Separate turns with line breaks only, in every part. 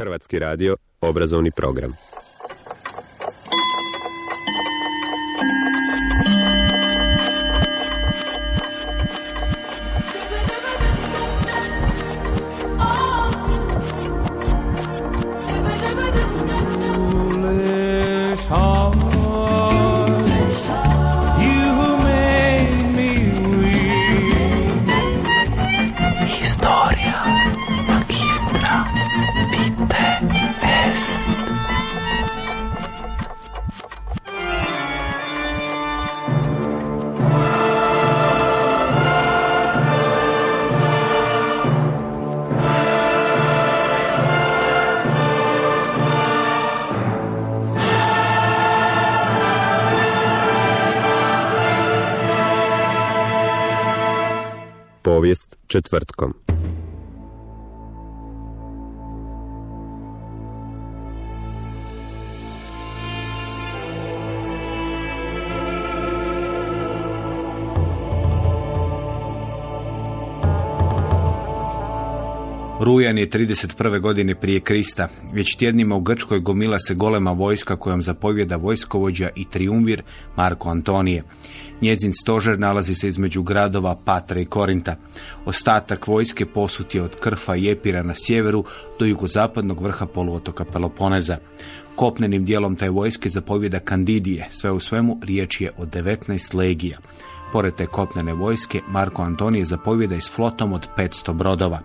Hrvatski radio, obrazovni program. Četvrtkom.
Rujan je 31. godine prije Krista. Već tjednima u Grčkoj gomila se golema vojska kojom zapovjeda vojskovođa i triumvir Marko Antonije. Njezin stožer nalazi se između gradova Patra i Korinta. Ostatak vojske posut je od Krfa i Epira na sjeveru do jugozapadnog vrha poluotoka Peloponeza. Kopnenim dijelom taj vojske zapovjeda Kandidije, sve u svemu riječ je o 19 legija. Pored te kopnene vojske, Marko Antonije zapovjeda i s flotom od 500 brodova.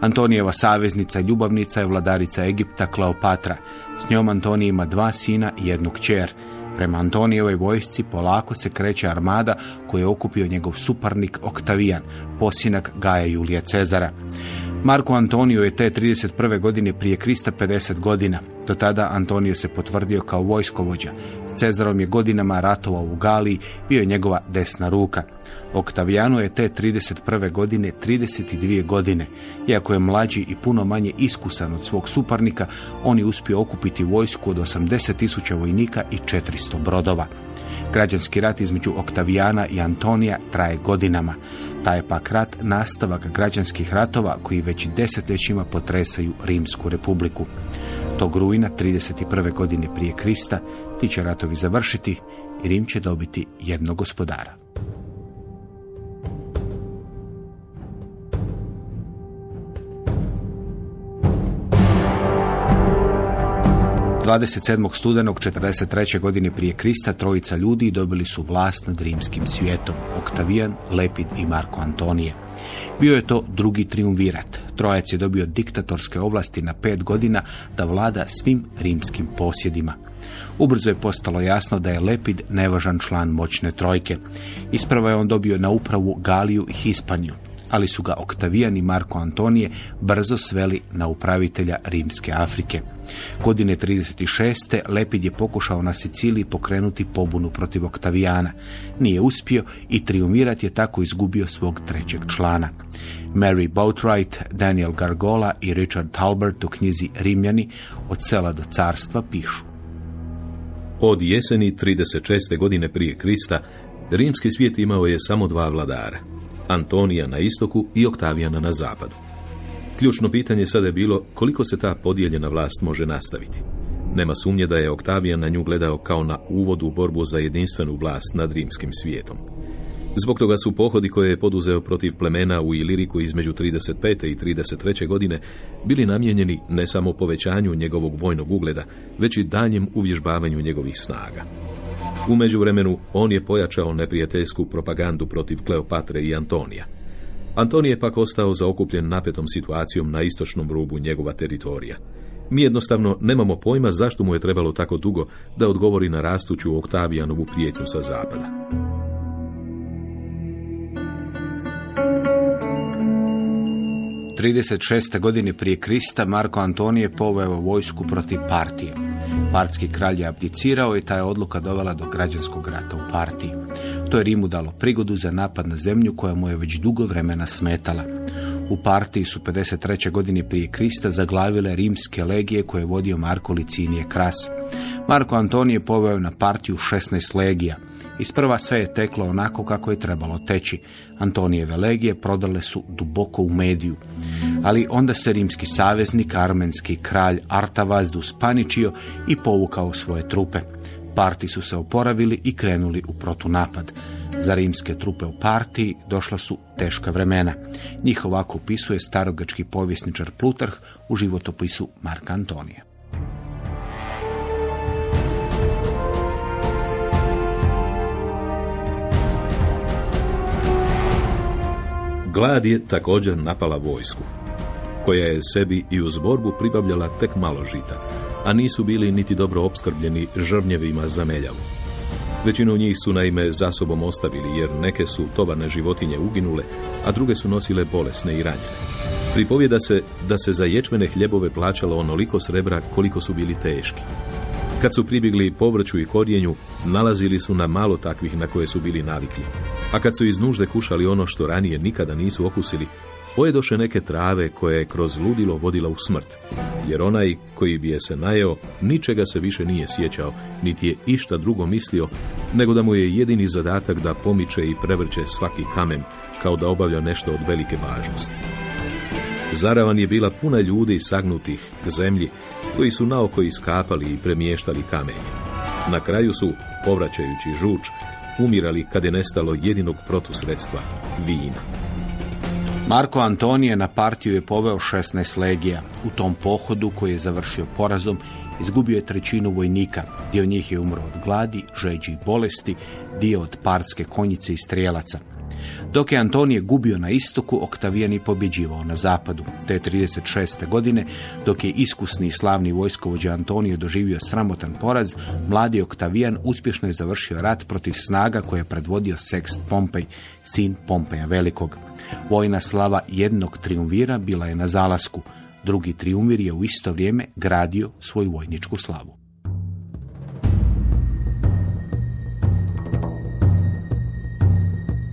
Antonijeva saveznica i ljubavnica je vladarica Egipta Kleopatra. S njom Antonije ima dva sina i jednu kćer. Prema Antonijevoj vojsci polako se kreće armada koju je okupio njegov suparnik Oktavijan, posinak Gaja Julija Cezara. Marko Antonio je te 31. godine prije Krista 50 godina. Do tada Antonio se potvrdio kao vojskovođa. S Cezarom je godinama ratovao u Galiji, bio je njegova desna ruka. Oktavijanu je te 31. godine 32 godine. Iako je mlađi i puno manje iskusan od svog suparnika, on je uspio okupiti vojsku od 80 tisuća vojnika i 400 brodova. Građanski rat između Oktavijana i Antonija traje godinama. Taj je pak rat nastavak građanskih ratova koji već desetljećima potresaju Rimsku republiku. Tog rujna 31. godine prije Krista ti će ratovi završiti i Rim će dobiti jednog gospodara. 27. studenog 43. godine prije Krista trojica ljudi dobili su vlast nad rimskim svijetom, Oktavijan, Lepid i Marko Antonije. Bio je to drugi triumvirat. Trojac je dobio diktatorske ovlasti na pet godina da vlada svim rimskim posjedima. Ubrzo je postalo jasno da je Lepid nevažan član moćne trojke. Ispravo je on dobio na upravu Galiju i Hispaniju ali su ga Oktavijan i Marko Antonije brzo sveli na upravitelja Rimske Afrike. Godine 36. Lepid je pokušao na Siciliji pokrenuti pobunu protiv Oktavijana. Nije uspio i triumirat je tako izgubio svog trećeg člana. Mary Boatwright, Daniel Gargola i Richard Talbert u knjizi Rimljani od sela do carstva pišu.
Od jeseni 36. godine prije Krista, rimski svijet imao je samo dva vladara, Antonija na istoku i Oktavijana na zapadu. Ključno pitanje sada je bilo koliko se ta podijeljena vlast može nastaviti. Nema sumnje da je Oktavijan na nju gledao kao na uvod u borbu za jedinstvenu vlast nad rimskim svijetom. Zbog toga su pohodi koje je poduzeo protiv plemena u Iliriku između 35. i 33. godine bili namijenjeni ne samo povećanju njegovog vojnog ugleda, već i danjem uvježbavanju njegovih snaga. U međuvremenu on je pojačao neprijateljsku propagandu protiv Kleopatre i Antonija. Antonije je pak ostao zaokupljen napetom situacijom na istočnom rubu njegova teritorija. Mi jednostavno nemamo pojma zašto mu je trebalo tako dugo da odgovori na rastuću Oktavijanovu prijetnju sa zapada.
trideset 36. godine prije Krista Marko Antonije poveo vojsku protiv partije. Partski kralj je abdicirao i ta je odluka dovela do građanskog rata u partiji. To je Rimu dalo prigodu za napad na zemlju koja mu je već dugo vremena smetala. U partiji su 53. godine prije Krista zaglavile rimske legije koje je vodio Marko Licinije Kras. Marko Antonije poveo na partiju 16 legija. Isprva sve je teklo onako kako je trebalo teći. Antonijeve legije prodale su duboko u mediju. Ali onda se rimski saveznik, armenski kralj Artavazdus paničio i povukao svoje trupe. Parti su se oporavili i krenuli u protunapad. Za rimske trupe u partiji došla su teška vremena. Njih ovako opisuje starogački povjesničar Plutarh u životopisu Marka Antonija.
Glad je također napala vojsku, koja je sebi i uz borbu pribavljala tek malo žita, a nisu bili niti dobro opskrbljeni žrvnjevima za meljavu. Većinu njih su naime za sobom ostavili, jer neke su tovarne životinje uginule, a druge su nosile bolesne i ranjene. Pripovjeda se da se za ječmene hljebove plaćalo onoliko srebra koliko su bili teški. Kad su pribjegli povrću i korijenju, nalazili su na malo takvih na koje su bili navikli. A kad su iz nužde kušali ono što ranije nikada nisu okusili, pojedoše neke trave koje je kroz ludilo vodila u smrt, jer onaj koji bi je se najeo, ničega se više nije sjećao, niti je išta drugo mislio, nego da mu je jedini zadatak da pomiče i prevrće svaki kamen, kao da obavlja nešto od velike važnosti. Zaravan je bila puna ljudi sagnutih k zemlji, koji su naoko iskapali i premještali kamenje. Na kraju su, povraćajući žuč, umirali kad je nestalo jedinog protusredstva, vina.
Marko Antonije na partiju je poveo 16 legija. U tom pohodu koji je završio porazom izgubio je trećinu vojnika. Dio njih je umro od gladi, žeđi i bolesti, dio od partske konjice i strijelaca. Dok je Antonije gubio na istoku, Oktavijan je pobjeđivao na zapadu. Te 36. godine, dok je iskusni i slavni vojskovođa Antonije doživio sramotan poraz, mladi Oktavijan uspješno je završio rat protiv snaga koje je predvodio Sext Pompej, sin Pompeja Velikog. Vojna slava jednog triumvira bila je na zalasku. Drugi triumvir je u isto vrijeme gradio svoju vojničku slavu.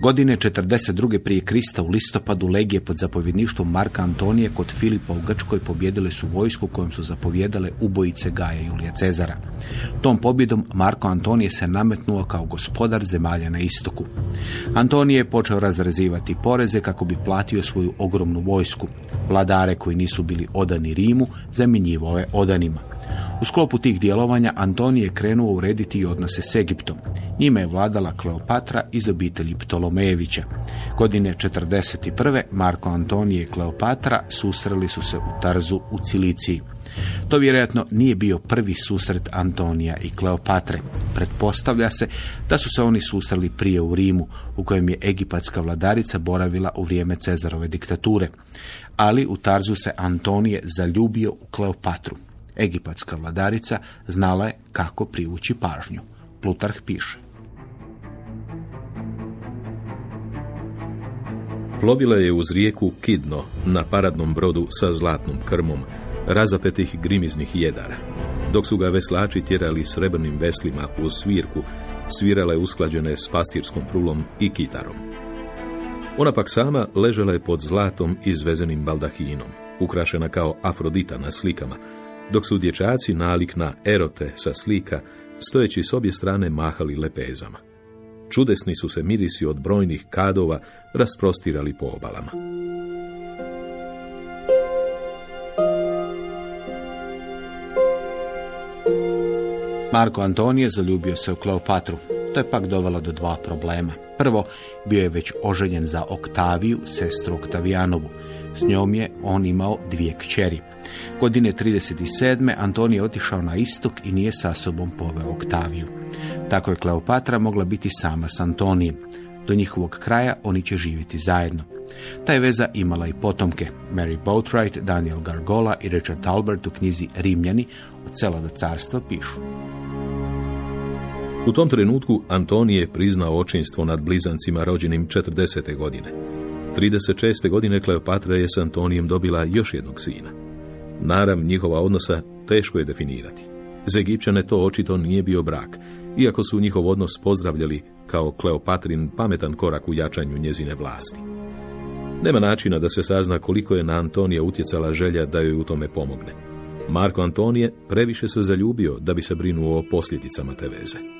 Godine 42. prije Krista u listopadu legije pod zapovjedništvom Marka Antonije kod Filipa u Grčkoj pobjedile su vojsku kojom su zapovjedale ubojice Gaja Julija Cezara. Tom pobjedom Marko Antonije se nametnuo kao gospodar zemalja na istoku. Antonije je počeo razrezivati poreze kako bi platio svoju ogromnu vojsku. Vladare koji nisu bili odani Rimu zamjenjivao je odanima. U sklopu tih djelovanja Antonije je krenuo urediti i odnose s Egiptom. Njime je vladala Kleopatra iz obitelji Ptolomejevića. Godine 41. Marko Antonije i Kleopatra susreli su se u Tarzu u Ciliciji. To vjerojatno nije bio prvi susret Antonija i Kleopatre. Pretpostavlja se da su se oni susreli prije u Rimu, u kojem je egipatska vladarica boravila u vrijeme Cezarove diktature. Ali u Tarzu se Antonije zaljubio u Kleopatru. Egipatska vladarica znala je kako privući pažnju. Plutarh piše.
Plovila je uz rijeku Kidno na paradnom brodu sa zlatnom krmom, razapetih grimiznih jedara. Dok su ga veslači tjerali srebrnim veslima uz svirku, svirale usklađene s pastirskom prulom i kitarom. Ona pak sama ležela je pod zlatom izvezenim baldahinom, ukrašena kao Afrodita na slikama, dok su dječaci nalik na erote sa slika, stojeći s obje strane mahali lepezama. Čudesni su se mirisi od brojnih kadova rasprostirali po obalama.
Marko Antonije zaljubio se u Kleopatru. To je pak dovelo do dva problema. Prvo, bio je već oženjen za Oktaviju, sestru Oktavijanovu. S njom je on imao dvije kćeri. Godine 37. Antonije je otišao na istok i nije sa sobom poveo Oktaviju. Tako je Kleopatra mogla biti sama s Antonijem. Do njihovog kraja oni će živjeti zajedno. Ta je veza imala i potomke. Mary Boatwright, Daniel Gargola i Richard Talbert u knjizi Rimljani od sela do carstva pišu.
U tom trenutku Antonije je priznao očinstvo nad blizancima rođenim 40. godine. 36. godine Kleopatra je s Antonijem dobila još jednog sina. Narav njihova odnosa teško je definirati. Za Egipćane to očito nije bio brak, iako su njihov odnos pozdravljali kao Kleopatrin pametan korak u jačanju njezine vlasti. Nema načina da se sazna koliko je na Antonija utjecala želja da joj u tome pomogne. Marko Antonije previše se zaljubio da bi se brinuo o posljedicama te veze.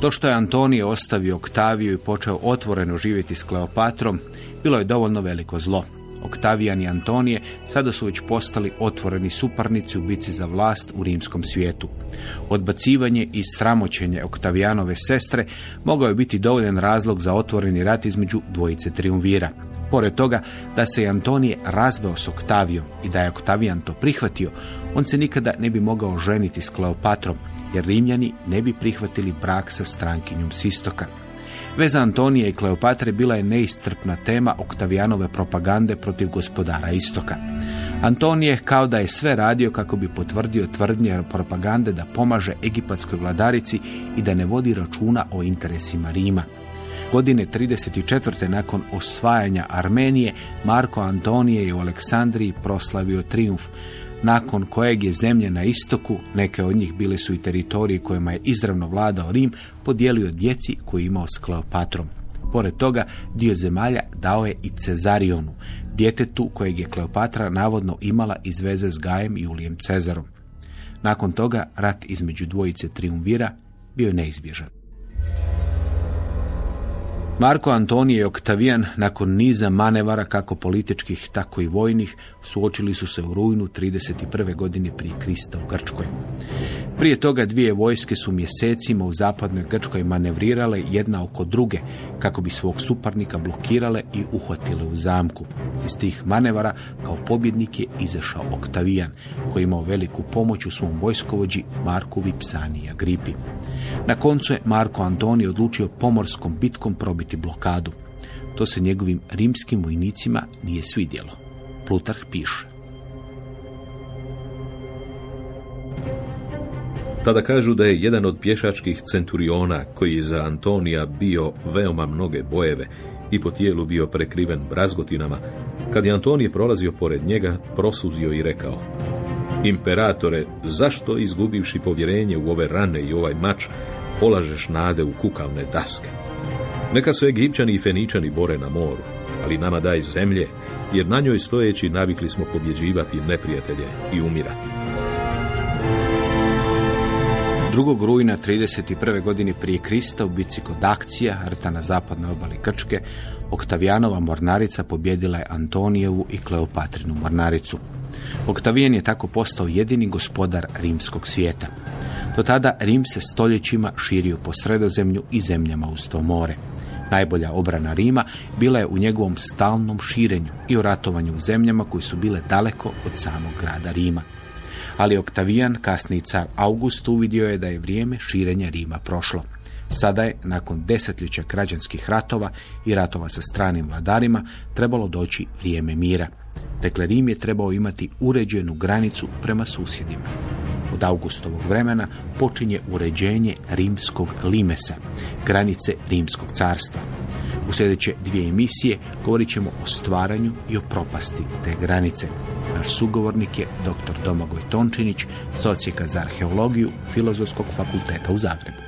To što je Antonije ostavio Oktaviju i počeo otvoreno živjeti s Kleopatrom, bilo je dovoljno veliko zlo. Oktavijan i Antonije sada su već postali otvoreni suparnici u bici za vlast u rimskom svijetu. Odbacivanje i sramoćenje Oktavijanove sestre mogao je biti dovoljan razlog za otvoreni rat između dvojice triumvira. Pored toga da se je Antonije razveo s Oktavijom i da je Oktavijan to prihvatio, on se nikada ne bi mogao ženiti s Kleopatrom, jer Rimljani ne bi prihvatili brak sa strankinjom Sistoka. Veza Antonije i Kleopatre bila je neiscrpna tema Oktavijanove propagande protiv gospodara Istoka. Antonije kao da je sve radio kako bi potvrdio tvrdnje propagande da pomaže egipatskoj vladarici i da ne vodi računa o interesima Rima. Godine 34. nakon osvajanja Armenije, Marko Antonije je u Aleksandriji proslavio triumf, nakon kojeg je zemlje na istoku, neke od njih bile su i teritoriji kojima je izravno vladao Rim, podijelio djeci koju je imao s Kleopatrom. Pored toga, dio zemalja dao je i Cezarionu, djetetu kojeg je Kleopatra navodno imala iz veze s Gajem Julijem Cezarom. Nakon toga, rat između dvojice triumvira bio je neizbježan. Marko Antonije i Oktavijan nakon niza manevara kako političkih tako i vojnih suočili su se u rujnu 31. godine prije Krista u Grčkoj. Prije toga dvije vojske su mjesecima u zapadnoj Grčkoj manevrirale jedna oko druge kako bi svog suparnika blokirale i uhvatile u zamku. Iz tih manevara kao pobjednik je izašao Oktavijan koji imao veliku pomoć u svom vojskovođi Marku Vipsanija Gripi. Na koncu je Marko Antoni odlučio pomorskom bitkom probiti blokadu. To se njegovim rimskim vojnicima nije svidjelo. Plutarh piše.
Tada kažu da je jedan od pješačkih centuriona, koji je za Antonija bio veoma mnoge bojeve i po tijelu bio prekriven brazgotinama, kad je Antonije prolazio pored njega, prosuzio i rekao Imperatore, zašto izgubivši povjerenje u ove rane i ovaj mač, polažeš nade u kukavne daske? Neka su Egipćani i Feničani bore na moru, ali nama daj zemlje, jer na njoj stojeći navikli smo pobjeđivati neprijatelje i umirati.
2. rujna 31. godine prije Krista u bici kod Akcija, rta na zapadnoj obali Krčke, Oktavijanova mornarica pobjedila je Antonijevu i Kleopatrinu mornaricu. Oktavijan je tako postao jedini gospodar rimskog svijeta. Do tada Rim se stoljećima širio po sredozemlju i zemljama uz to more. Najbolja obrana Rima bila je u njegovom stalnom širenju i u ratovanju u zemljama koji su bile daleko od samog grada Rima. Ali Oktavijan, kasni car August, uvidio je da je vrijeme širenja Rima prošlo. Sada je, nakon desetljeća građanskih ratova i ratova sa stranim vladarima, trebalo doći vrijeme mira. Dakle, Rim je trebao imati uređenu granicu prema susjedima. Od Augustovog vremena počinje uređenje rimskog limesa, granice rimskog carstva. U sljedeće dvije emisije govorit ćemo o stvaranju i o propasti te granice. Naš sugovornik je dr. Domagoj Tončinić, socijeka za arheologiju Filozofskog fakulteta u Zagrebu.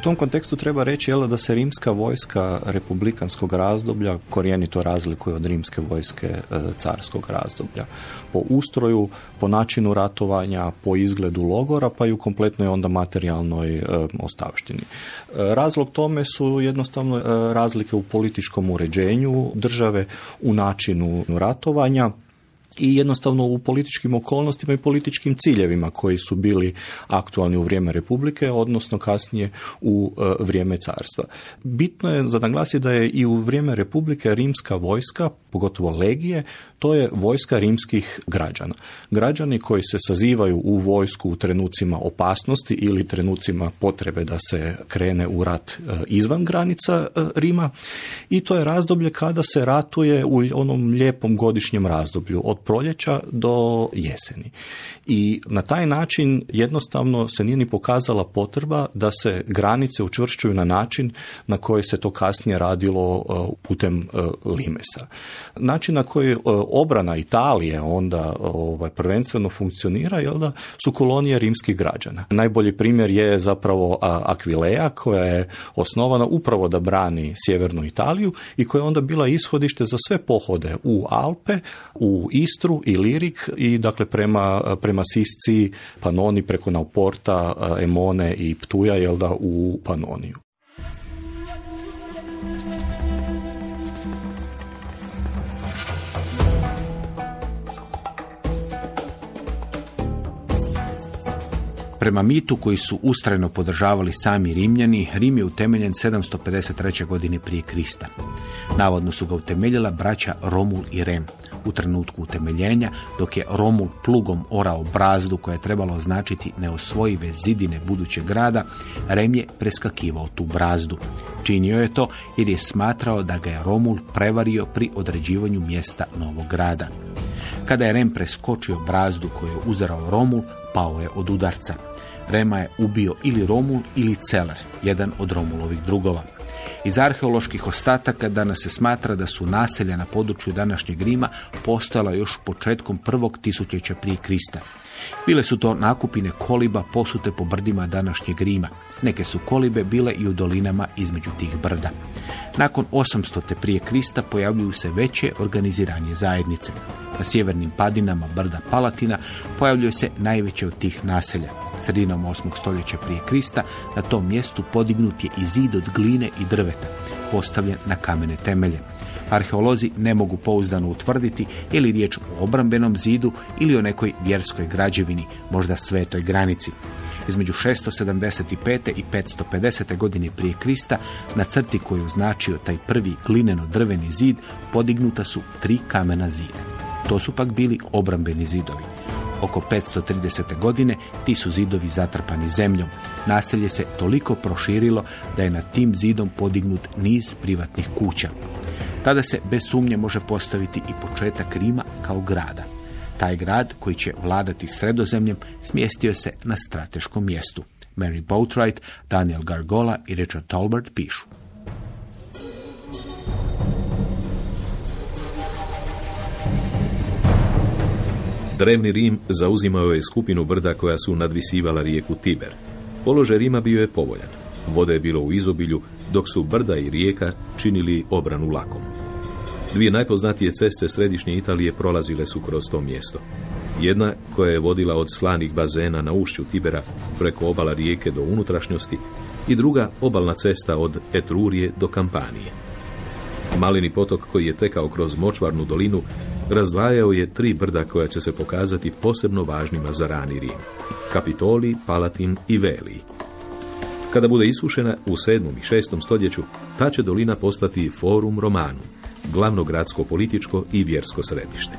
U tom kontekstu treba reći jel, da se rimska vojska republikanskog razdoblja korijenito razlikuje od rimske vojske e, carskog razdoblja. Po ustroju, po načinu ratovanja, po izgledu logora, pa i u kompletnoj onda materijalnoj e, ostavštini. E, razlog tome su jednostavno razlike u političkom uređenju države, u načinu ratovanja, i jednostavno u političkim okolnostima i političkim ciljevima koji su bili aktualni u vrijeme Republike, odnosno kasnije u e, vrijeme carstva. Bitno je za naglasiti da je i u vrijeme Republike rimska vojska, pogotovo legije, to je vojska rimskih građana. Građani koji se sazivaju u vojsku u trenucima opasnosti ili trenucima potrebe da se krene u rat e, izvan granica e, Rima i to je razdoblje kada se ratuje u onom lijepom godišnjem razdoblju od proljeća do jeseni. I na taj način jednostavno se nije ni pokazala potreba da se granice učvršćuju na način na koji se to kasnije radilo e, putem limesa. Način na koji obrana Italije onda ovaj, prvenstveno funkcionira jel da su kolonije rimskih građana. Najbolji primjer je zapravo Akvileja koja je osnovana upravo da brani sjevernu Italiju i koja je onda bila ishodište za sve pohode u Alpe, u Istru i Lirik i dakle prema, prema Sisci, Panoni preko Nauporta, Emone i Ptuja jel da u Panoniju.
Prema mitu koji su ustrajno podržavali sami Rimljani, Rim je utemeljen 753. godine prije Krista. Navodno su ga utemeljila braća Romul i Rem. U trenutku utemeljenja, dok je Romul plugom orao brazdu koja je trebalo označiti neosvojive zidine budućeg grada, Rem je preskakivao tu brazdu. Činio je to jer je smatrao da ga je Romul prevario pri određivanju mjesta novog grada. Kada je Rem preskočio brazdu koju je uzerao Romul, pao je od udarca. Rema je ubio ili Romul ili Celer, jedan od Romulovih drugova. Iz arheoloških ostataka danas se smatra da su naselja na području današnjeg Rima postojala još početkom prvog tisućeća prije Krista. Bile su to nakupine koliba posute po brdima današnjeg Rima. Neke su kolibe bile i u dolinama između tih brda. Nakon 800. prije Krista pojavljuju se veće organiziranje zajednice. Na sjevernim padinama brda Palatina pojavljuje se najveće od tih naselja. Sredinom 8. stoljeća prije Krista na tom mjestu podignut je i zid od gline i drveta, postavljen na kamene temelje. Arheolozi ne mogu pouzdano utvrditi ili riječ o obrambenom zidu ili o nekoj vjerskoj građevini, možda svetoj granici. Između 675. i 550. godine prije Krista na crti koju označio taj prvi glineno-drveni zid podignuta su tri kamena zida. To su pak bili obrambeni zidovi. Oko 530. godine ti su zidovi zatrpani zemljom. Naselje se toliko proširilo da je nad tim zidom podignut niz privatnih kuća. Tada se bez sumnje može postaviti i početak Rima kao grada. Taj grad koji će vladati sredozemljem smjestio se na strateškom mjestu. Mary Boatwright, Daniel Gargola i Richard Tolbert pišu.
Drevni Rim zauzimao je skupinu brda koja su nadvisivala rijeku Tiber. Položaj Rima bio je povoljan. Vode je bilo u izobilju, dok su brda i rijeka činili obranu lakom. Dvije najpoznatije ceste središnje Italije prolazile su kroz to mjesto. Jedna koja je vodila od slanih bazena na ušću Tibera preko obala rijeke do unutrašnjosti i druga obalna cesta od Etrurije do Kampanije. Malini potok koji je tekao kroz močvarnu dolinu razdvajao je tri brda koja će se pokazati posebno važnima za rani Rim. Kapitoli, Palatin i Veli. Kada bude isušena u 7. i 6. stoljeću, ta će dolina postati Forum Romanum, glavno gradsko političko i vjersko središte.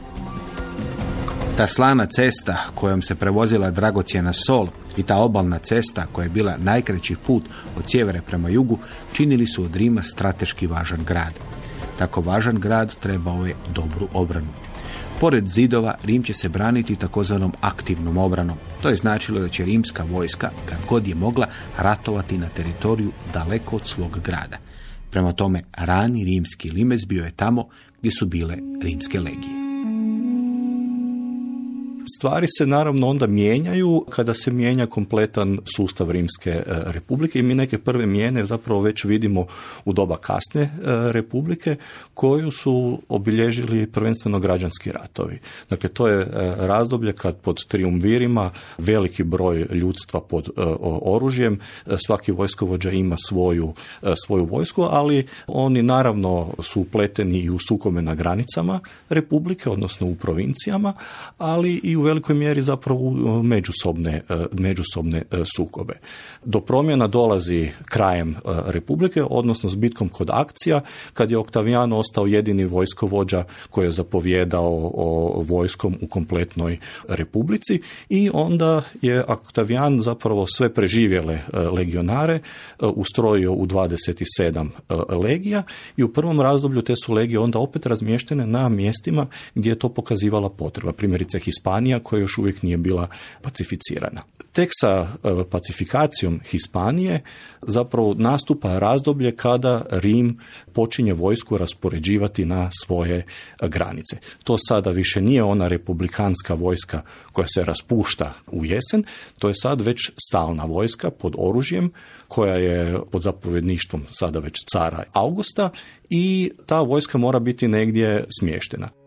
Ta slana cesta kojom se prevozila dragocjena sol i ta obalna cesta koja je bila najkraći put od sjevera prema jugu činili su od Rima strateški važan grad. Tako važan grad trebao je dobru obranu. Pored zidova, Rim će se braniti takozvanom aktivnom obranom. To je značilo da će rimska vojska, kad god je mogla, ratovati na teritoriju daleko od svog grada. Prema tome, rani rimski limes bio je tamo gdje su bile rimske legije.
Stvari se naravno onda mijenjaju kada se mijenja kompletan sustav Rimske e, republike i mi neke prve mijene zapravo već vidimo u doba kasne e, republike koju su obilježili prvenstveno građanski ratovi. Dakle, to je e, razdoblje kad pod triumvirima veliki broj ljudstva pod oružjem, svaki vojskovođa ima svoju, svoju vojsku, ali oni naravno su upleteni i u sukome na granicama republike, odnosno u provincijama, ali i u velikoj mjeri zapravo međusobne, e, međusobne e, sukobe. Do promjena dolazi krajem e, Republike, odnosno s bitkom kod akcija, kad je Oktavijan ostao jedini vojskovođa koji je zapovjedao o vojskom u kompletnoj Republici i onda je Oktavijan zapravo sve preživjele legionare ustrojio u 27 legija i u prvom razdoblju te su legije onda opet razmještene na mjestima gdje je to pokazivala potreba. Primjerice Hispanija koja još uvijek nije bila pacificirana. Tek sa e, pacifikacijom Hispanije zapravo nastupa razdoblje kada Rim počinje vojsku raspoređivati na svoje granice. To sada više nije ona republikanska vojska koja se raspušta u jesen, to je sad već stalna vojska pod oružjem koja je pod zapovjedništvom sada već cara Augusta i ta vojska mora biti negdje smještena.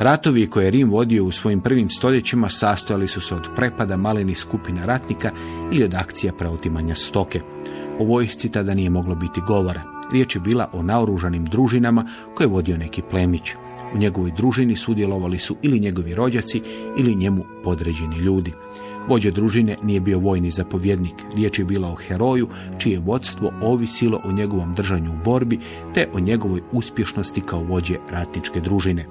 Ratovi koje je Rim vodio u svojim prvim stoljećima sastojali su se od prepada malenih skupina ratnika ili od akcija preotimanja stoke. O vojsci tada nije moglo biti govora. Riječ je bila o naoružanim družinama koje je vodio neki plemić. U njegovoj družini sudjelovali su ili njegovi rođaci ili njemu podređeni ljudi. Vođa družine nije bio vojni zapovjednik, riječ je bila o heroju čije vodstvo ovisilo o njegovom držanju u borbi te o njegovoj uspješnosti kao vođe ratničke družine.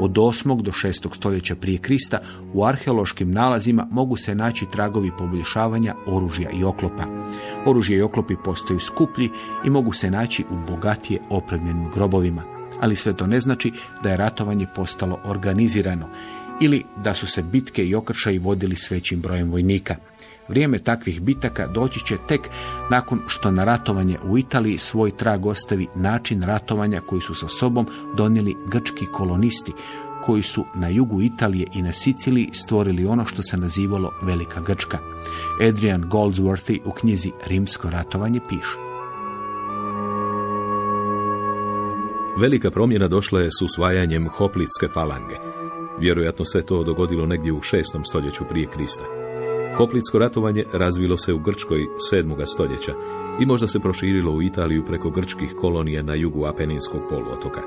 Od 8. do 6. stoljeća prije Krista u arheološkim nalazima mogu se naći tragovi poboljšavanja oružja i oklopa. Oružje i oklopi postaju skuplji i mogu se naći u bogatije opremljenim grobovima. Ali sve to ne znači da je ratovanje postalo organizirano ili da su se bitke i okršaji vodili s većim brojem vojnika. Vrijeme takvih bitaka doći će tek nakon što na ratovanje u Italiji svoj trag ostavi način ratovanja koji su sa sobom donijeli grčki kolonisti, koji su na jugu Italije i na Siciliji stvorili ono što se nazivalo Velika Grčka. Adrian Goldsworthy u knjizi Rimsko ratovanje piše.
Velika promjena došla je s usvajanjem Hoplitske falange. Vjerojatno se to dogodilo negdje u šestom stoljeću prije Krista. Hoplitsko ratovanje razvilo se u Grčkoj 7. stoljeća i možda se proširilo u Italiju preko grčkih kolonija na jugu Apeninskog poluotoka.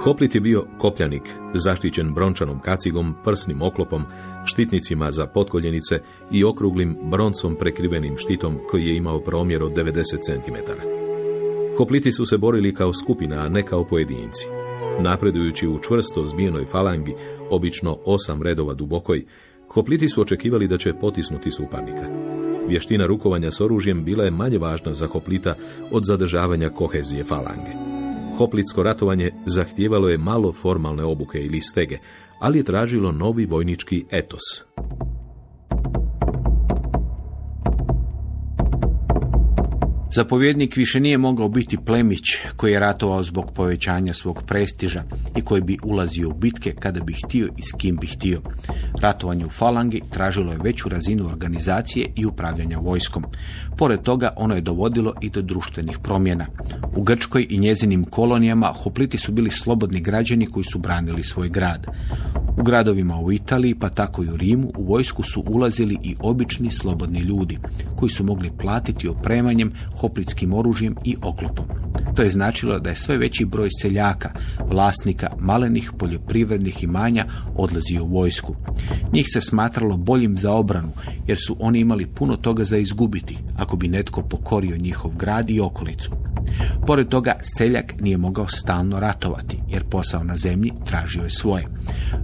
Hoplit je bio kopljanik, zaštićen brončanom kacigom, prsnim oklopom, štitnicima za potkoljenice i okruglim broncom prekrivenim štitom koji je imao promjer od 90 cm. Hopliti su se borili kao skupina, a ne kao pojedinci. Napredujući u čvrsto zbijenoj falangi, obično osam redova dubokoj, Hopliti su očekivali da će potisnuti suparnika. Vještina rukovanja s oružjem bila je manje važna za Hoplita od zadržavanja kohezije falange. Hoplitsko ratovanje zahtijevalo je malo formalne obuke ili stege, ali je tražilo novi vojnički etos.
Zapovjednik više nije mogao biti plemić koji je ratovao zbog povećanja svog prestiža i koji bi ulazio u bitke kada bi htio i s kim bi htio. Ratovanje u falangi tražilo je veću razinu organizacije i upravljanja vojskom. Pored toga ono je dovodilo i do društvenih promjena. U Grčkoj i njezinim kolonijama hopliti su bili slobodni građani koji su branili svoj grad. U gradovima u Italiji, pa tako i u Rimu, u vojsku su ulazili i obični slobodni ljudi, koji su mogli platiti opremanjem, hoplitskim oružjem i oklopom. To je značilo da je sve veći broj seljaka, vlasnika malenih poljoprivrednih imanja odlazio u vojsku. Njih se smatralo boljim za obranu, jer su oni imali puno toga za izgubiti, ako bi netko pokorio njihov grad i okolicu. Pored toga, seljak nije mogao stalno ratovati, jer posao na zemlji tražio je svoje.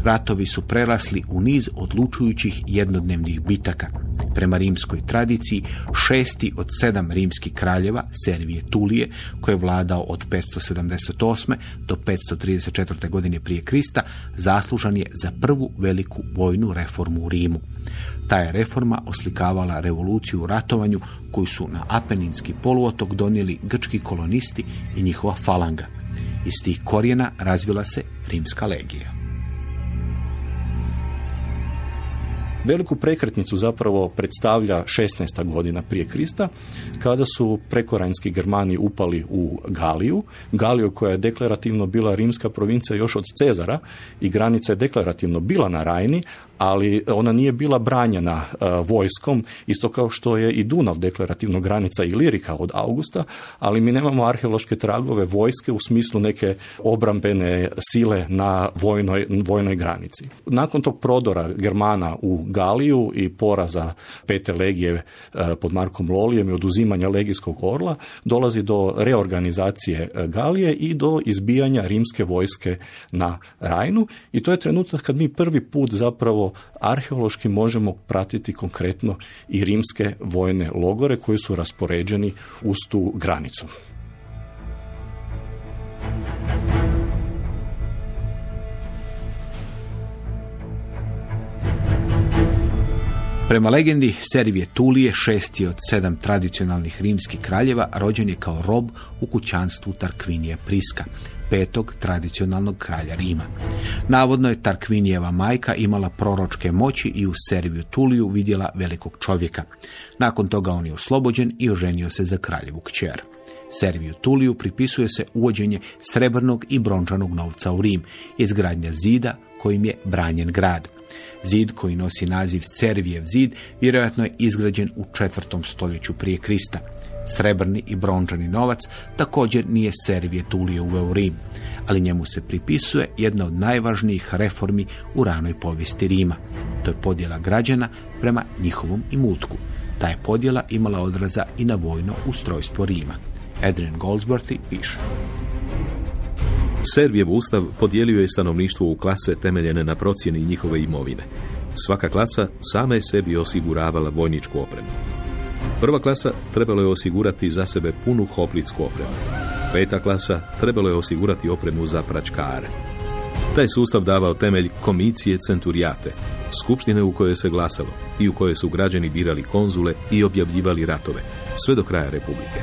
Ratovi su prerasli u niz odlučujućih jednodnevnih bitaka. Prema rimskoj tradiciji, šesti od sedam rimskih kraljeva, Servije Tulije, koji je vladao od 578. do 534. godine prije Krista, zaslužan je za prvu veliku vojnu reformu u Rimu. Ta je reforma oslikavala revoluciju u ratovanju koju su na Apeninski poluotok donijeli grčki kolonisti i njihova falanga. Iz tih korijena razvila se rimska legija.
Veliku prekretnicu zapravo predstavlja 16. godina prije Krista, kada su prekoranjski Germani upali u Galiju. Galiju koja je deklarativno bila rimska provincija još od Cezara i granica je deklarativno bila na Rajni, ali ona nije bila branjena e, vojskom, isto kao što je i Dunav deklarativno granica i Lirika od Augusta, ali mi nemamo arheološke tragove vojske u smislu neke obrambene sile na vojnoj, vojnoj granici. Nakon tog prodora Germana u Galiju i poraza pete legije e, pod Markom Lolijem i oduzimanja legijskog orla, dolazi do reorganizacije e, Galije i do izbijanja rimske vojske na Rajnu i to je trenutak kad mi prvi put zapravo arheološki možemo pratiti konkretno i rimske vojne logore koji su raspoređeni uz tu granicu.
Prema legendi, Servije Tulije, šesti od sedam tradicionalnih rimskih kraljeva, rođen je kao rob u kućanstvu Tarkvinije Priska, petog tradicionalnog kralja Rima. Navodno je Tarkvinijeva majka imala proročke moći i u Serviju Tuliju vidjela velikog čovjeka. Nakon toga on je oslobođen i oženio se za kraljevu kćer. Serviju Tuliju pripisuje se uvođenje srebrnog i brončanog novca u Rim, izgradnja zida kojim je branjen grad. Zid koji nosi naziv Servijev zid vjerojatno je izgrađen u četvrtom stoljeću prije Krista. Srebrni i brončani novac također nije Servije tulio u Rim, ali njemu se pripisuje jedna od najvažnijih reformi u ranoj povijesti Rima. To je podjela građana prema njihovom imutku. Ta je podjela imala odraza i na vojno ustrojstvo Rima. Adrian Goldsworthy piše.
Servijev ustav podijelio je stanovništvo u klase temeljene na procjeni njihove imovine. Svaka klasa sama je sebi osiguravala vojničku opremu. Prva klasa trebalo je osigurati za sebe punu hoplicku opremu. Peta klasa trebalo je osigurati opremu za pračkare. Taj sustav davao temelj komicije centurijate, skupštine u kojoj se glasalo i u kojoj su građani birali konzule i objavljivali ratove, sve do kraja republike.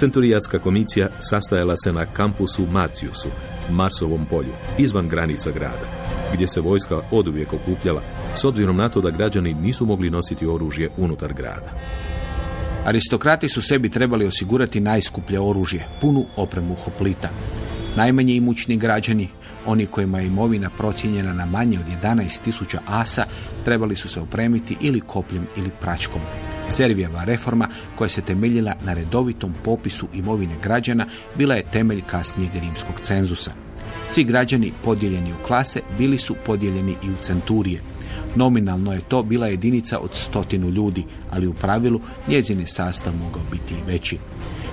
Centurijatska komisija sastajala se na kampusu Marciusu, Marsovom polju, izvan granica grada, gdje se vojska oduvijek okupljala, s obzirom na to da građani nisu mogli nositi oružje unutar grada.
Aristokrati su sebi trebali osigurati najskuplje oružje, punu opremu hoplita. Najmanje imućni građani, oni kojima je imovina procijenjena na manje od 11.000 asa, trebali su se opremiti ili kopljem ili pračkom. Servijeva reforma, koja se temeljila na redovitom popisu imovine građana, bila je temelj kasnijeg rimskog cenzusa. Svi građani podijeljeni u klase bili su podijeljeni i u centurije. Nominalno je to bila jedinica od stotinu ljudi, ali u pravilu njezin je sastav mogao biti i veći.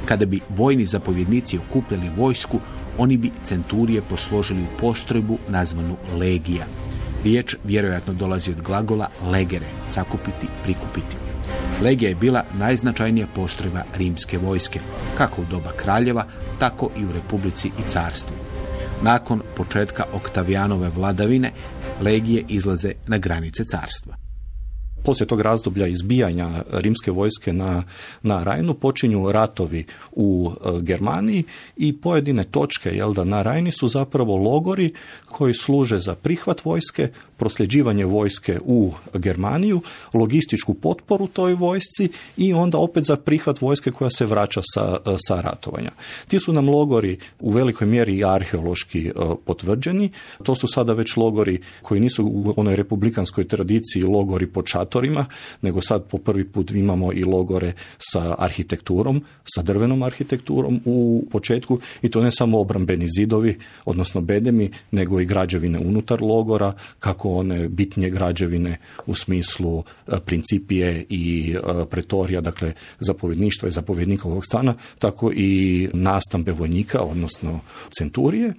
Kada bi vojni zapovjednici okupljali vojsku, oni bi centurije posložili u postrojbu nazvanu legija. Riječ vjerojatno dolazi od glagola legere, sakupiti, prikupiti. Legija je bila najznačajnija postrojba rimske vojske, kako u doba kraljeva, tako i u republici i carstvu. Nakon početka Oktavijanove vladavine, legije izlaze na granice carstva.
Poslije tog razdoblja izbijanja rimske vojske na, na Rajnu počinju ratovi u e, Germaniji i pojedine točke jel da, na Rajni su zapravo logori koji služe za prihvat vojske, prosljeđivanje vojske u Germaniju, logističku potporu toj vojsci i onda opet za prihvat vojske koja se vraća sa, e, sa ratovanja. Ti su nam logori u velikoj mjeri i arheološki e, potvrđeni. To su sada već logori koji nisu u onoj republikanskoj tradiciji logori pod šatorima, nego sad po prvi put imamo i logore sa arhitekturom, sa drvenom arhitekturom u početku i to ne samo obrambeni zidovi, odnosno bedemi, nego i građevine unutar logora, kako one bitnije građevine u smislu e, principije i e, pretorija, dakle zapovjedništva i zapovjednikovog stana, tako i nastambe vojnika, odnosno centurije.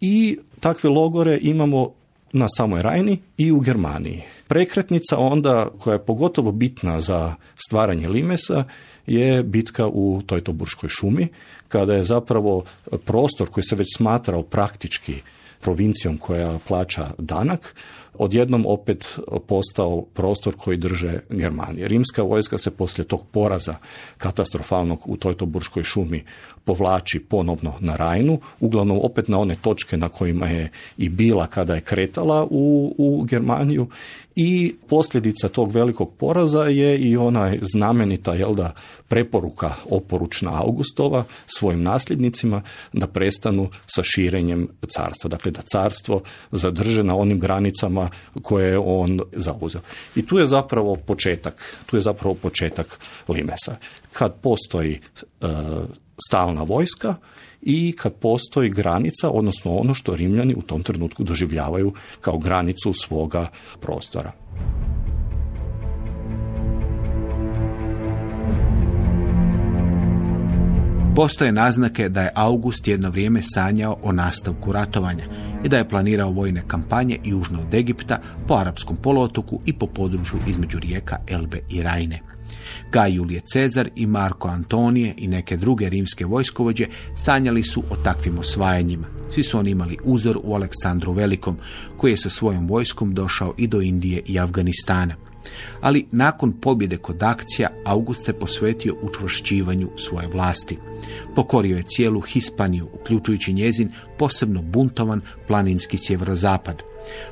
I takve logore imamo na samoj Rajni i u Germaniji. Prekretnica onda koja je pogotovo bitna za stvaranje limesa je bitka u Tojtoburškoj šumi, kada je zapravo prostor koji se već smatrao praktički provincijom koja plaća danak, odjednom opet postao prostor koji drže Germanije. Rimska vojska se poslije tog poraza katastrofalnog u Tojtoburškoj šumi povlači ponovno na Rajnu, uglavnom opet na one točke na kojima je i bila kada je kretala u, u Germaniju i posljedica tog velikog poraza je i ona znamenita jel da, preporuka oporučna Augustova svojim nasljednicima da prestanu sa širenjem carstva. Dakle, da carstvo zadrže na onim granicama koje je on zauzeo. I tu je zapravo početak, tu je zapravo početak Limesa. Kad postoji e, stalna vojska i kad postoji granica, odnosno ono što Rimljani u tom trenutku doživljavaju kao granicu svoga prostora.
Postoje naznake da je August jedno vrijeme sanjao o nastavku ratovanja i da je planirao vojne kampanje južno od Egipta, po arapskom poluotoku i po području između rijeka Elbe i Rajne. Gaj Julije Cezar i Marko Antonije i neke druge rimske vojskovođe sanjali su o takvim osvajanjima. Svi su oni imali uzor u Aleksandru Velikom, koji je sa svojom vojskom došao i do Indije i Afganistana. Ali nakon pobjede kod akcija, August se posvetio učvršćivanju svoje vlasti. Pokorio je cijelu Hispaniju, uključujući njezin posebno buntovan planinski sjeverozapad.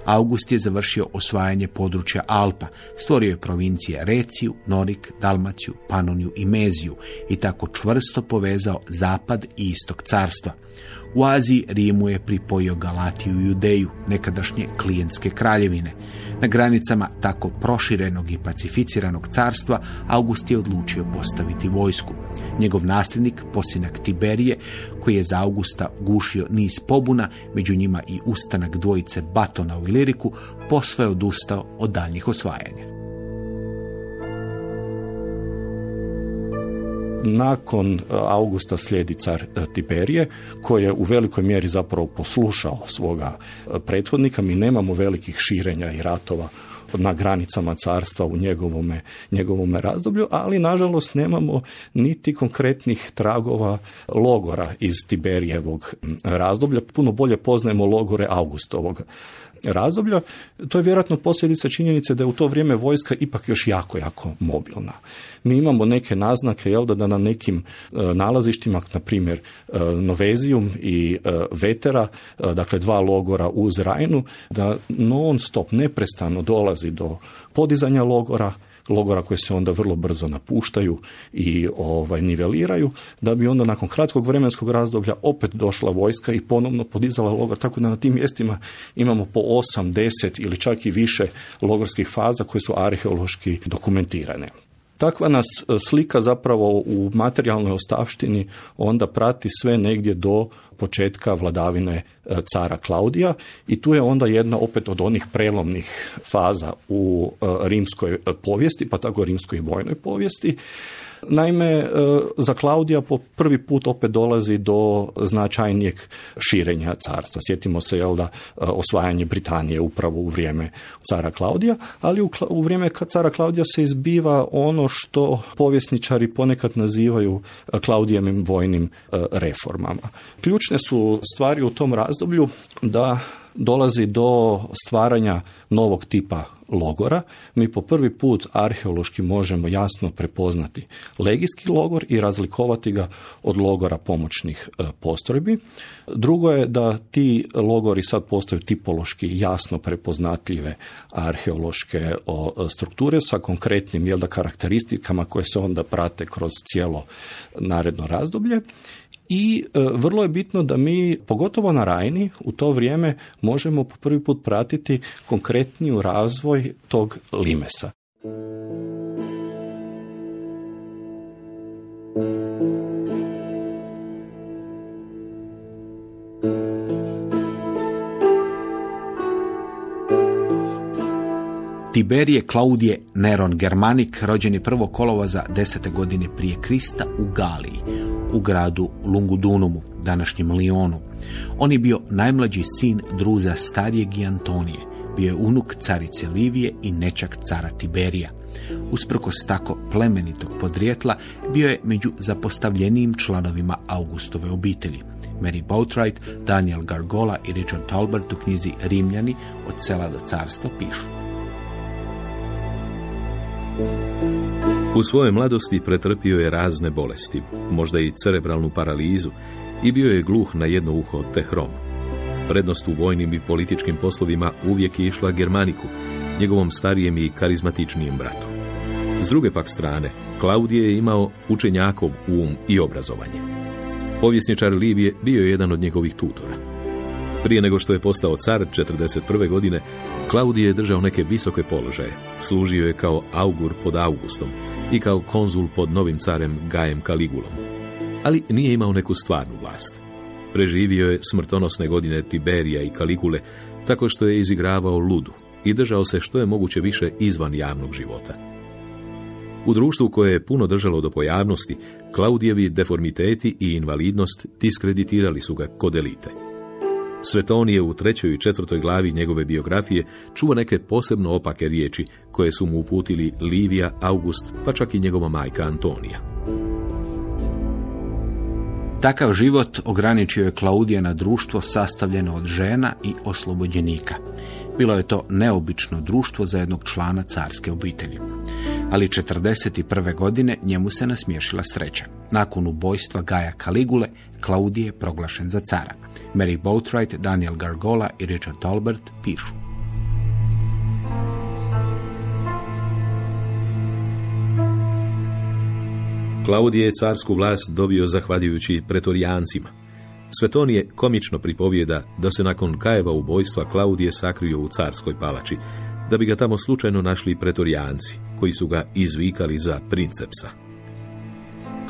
August je završio osvajanje područja Alpa, stvorio je provincije Reciju, Norik, Dalmaciju, Panoniju i Meziju i tako čvrsto povezao zapad i istok carstva. U Aziji Rimu je pripojio Galatiju i Judeju, nekadašnje klijentske kraljevine. Na granicama tako proširenog i pacificiranog carstva August je odlučio postaviti vojsku. Njegov nasljednik, posinak Tiberije, koji je za Augusta gušio niz pobuna, među njima i ustanak dvojice Batona u Iliriku, posve odustao od daljnjih osvajanja.
Nakon e, Augusta slijedi car e, Tiberije, koji je u velikoj mjeri zapravo poslušao svoga e, prethodnika. Mi nemamo velikih širenja i ratova na granicama carstva u njegovome, njegovome razdoblju, ali nažalost nemamo niti konkretnih tragova logora iz Tiberijevog razdoblja. Puno bolje poznajemo logore Augustovog razdoblja. To je vjerojatno posljedica činjenice da je u to vrijeme vojska ipak još jako, jako mobilna. Mi imamo neke naznake jel, da na nekim e, nalazištima, na primjer e, Novezijum i e, Vetera, dakle dva logora uz Rajnu, da non stop, neprestano dolazi do podizanja logora, logora koji se onda vrlo brzo napuštaju i ovaj niveliraju, da bi onda nakon kratkog vremenskog razdoblja opet došla vojska i ponovno podizala logor, tako da na tim mjestima imamo po 8, 10 ili čak i više logorskih faza koje su arheološki dokumentirane. Takva nas e, slika zapravo u materijalnoj ostavštini onda prati sve negdje do početka vladavine e, cara Klaudija i tu je onda jedna opet od onih prelomnih faza u e, rimskoj povijesti, pa tako rimskoj vojnoj povijesti Naime, e, za Klaudija po prvi put opet dolazi do značajnijeg širenja carstva. Sjetimo se jel da e, osvajanje Britanije upravo u vrijeme cara Klaudija, ali u, u vrijeme cara Klaudija se izbiva ono što povjesničari ponekad nazivaju e, Klaudijevim vojnim reformama. Ključne su stvari u tom razdoblju da dolazi do stvaranja novog tipa logora, mi po prvi put arheološki možemo jasno prepoznati legijski logor i razlikovati ga od logora pomoćnih e, postrojbi. Drugo je da ti logori sad postaju tipološki jasno prepoznatljive arheološke strukture sa konkretnim jel da, karakteristikama koje se onda prate kroz cijelo naredno razdoblje i e, vrlo je bitno da mi, pogotovo na Rajni, u to vrijeme možemo po prvi put pratiti konkretniju razvoj tog limesa.
Tiberije Klaudije Neron Germanik rođen je prvo kolovoza desete godine prije Krista u Galiji, u gradu Lungudunumu, današnjem Lionu. On je bio najmlađi sin druza starijeg i Antonije, bio je unuk carice Livije i nečak cara Tiberija. Usprkos tako plemenitog podrijetla, bio je među zapostavljenijim članovima Augustove obitelji. Mary Boatwright, Daniel Gargola i Richard Talbert u knjizi Rimljani od sela do carstva pišu.
U svojoj mladosti pretrpio je razne bolesti, možda i cerebralnu paralizu, i bio je gluh na jedno uho te hrom. Prednost u vojnim i političkim poslovima uvijek je išla Germaniku, njegovom starijem i karizmatičnijem bratu. S druge pak strane, Klaudije je imao učenjakov um i obrazovanje. Povjesničar Livije bio je jedan od njegovih tutora. Prije nego što je postao car 41. godine, Klaudije je držao neke visoke položaje. Služio je kao augur pod Augustom i kao konzul pod novim carem Gajem Kaligulom. Ali nije imao neku stvarnu vlast. Preživio je smrtonosne godine Tiberija i Kaligule tako što je izigravao ludu i držao se što je moguće više izvan javnog života. U društvu koje je puno držalo do pojavnosti, Klaudijevi deformiteti i invalidnost diskreditirali su ga kod elite. Svetonije u trećoj i četvrtoj glavi njegove biografije čuva neke posebno opake riječi koje su mu uputili Livija, August, pa čak i njegova majka Antonija.
Takav život ograničio je Klaudija na društvo sastavljeno od žena i oslobođenika. Bilo je to neobično društvo za jednog člana carske obitelji. Ali 41. godine njemu se nasmiješila sreća. Nakon ubojstva Gaja Kaligule, Klaudije je proglašen za cara. Mary Boatwright, Daniel Gargola i Richard Tolbert pišu.
Klaudije je carsku vlast dobio zahvaljujući pretorijancima. Sveton je komično pripovijeda da se nakon Kajeva ubojstva Klaudije sakrio u carskoj palači, da bi ga tamo slučajno našli pretorijanci, koji su ga izvikali za princepsa.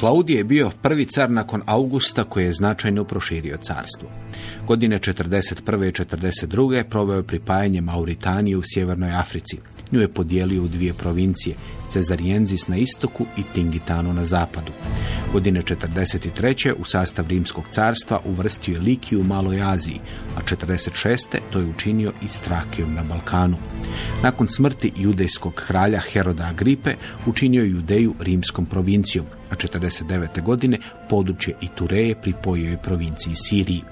Klaudije je bio prvi car nakon Augusta koji je značajno proširio carstvo. Godine 41. i 42. proveo je pripajanje Mauritanije u Sjevernoj Africi. Nju je podijelio u dvije provincije, Cezarienzis na istoku i Tingitanu na zapadu. Godine 43. u sastav Rimskog carstva uvrstio je Likiju u Maloj Aziji, a 46. to je učinio i Strakijom na Balkanu. Nakon smrti judejskog kralja Heroda Agripe učinio je Judeju rimskom provincijom, a 49. godine područje i Tureje pripojio je provinciji Siriji.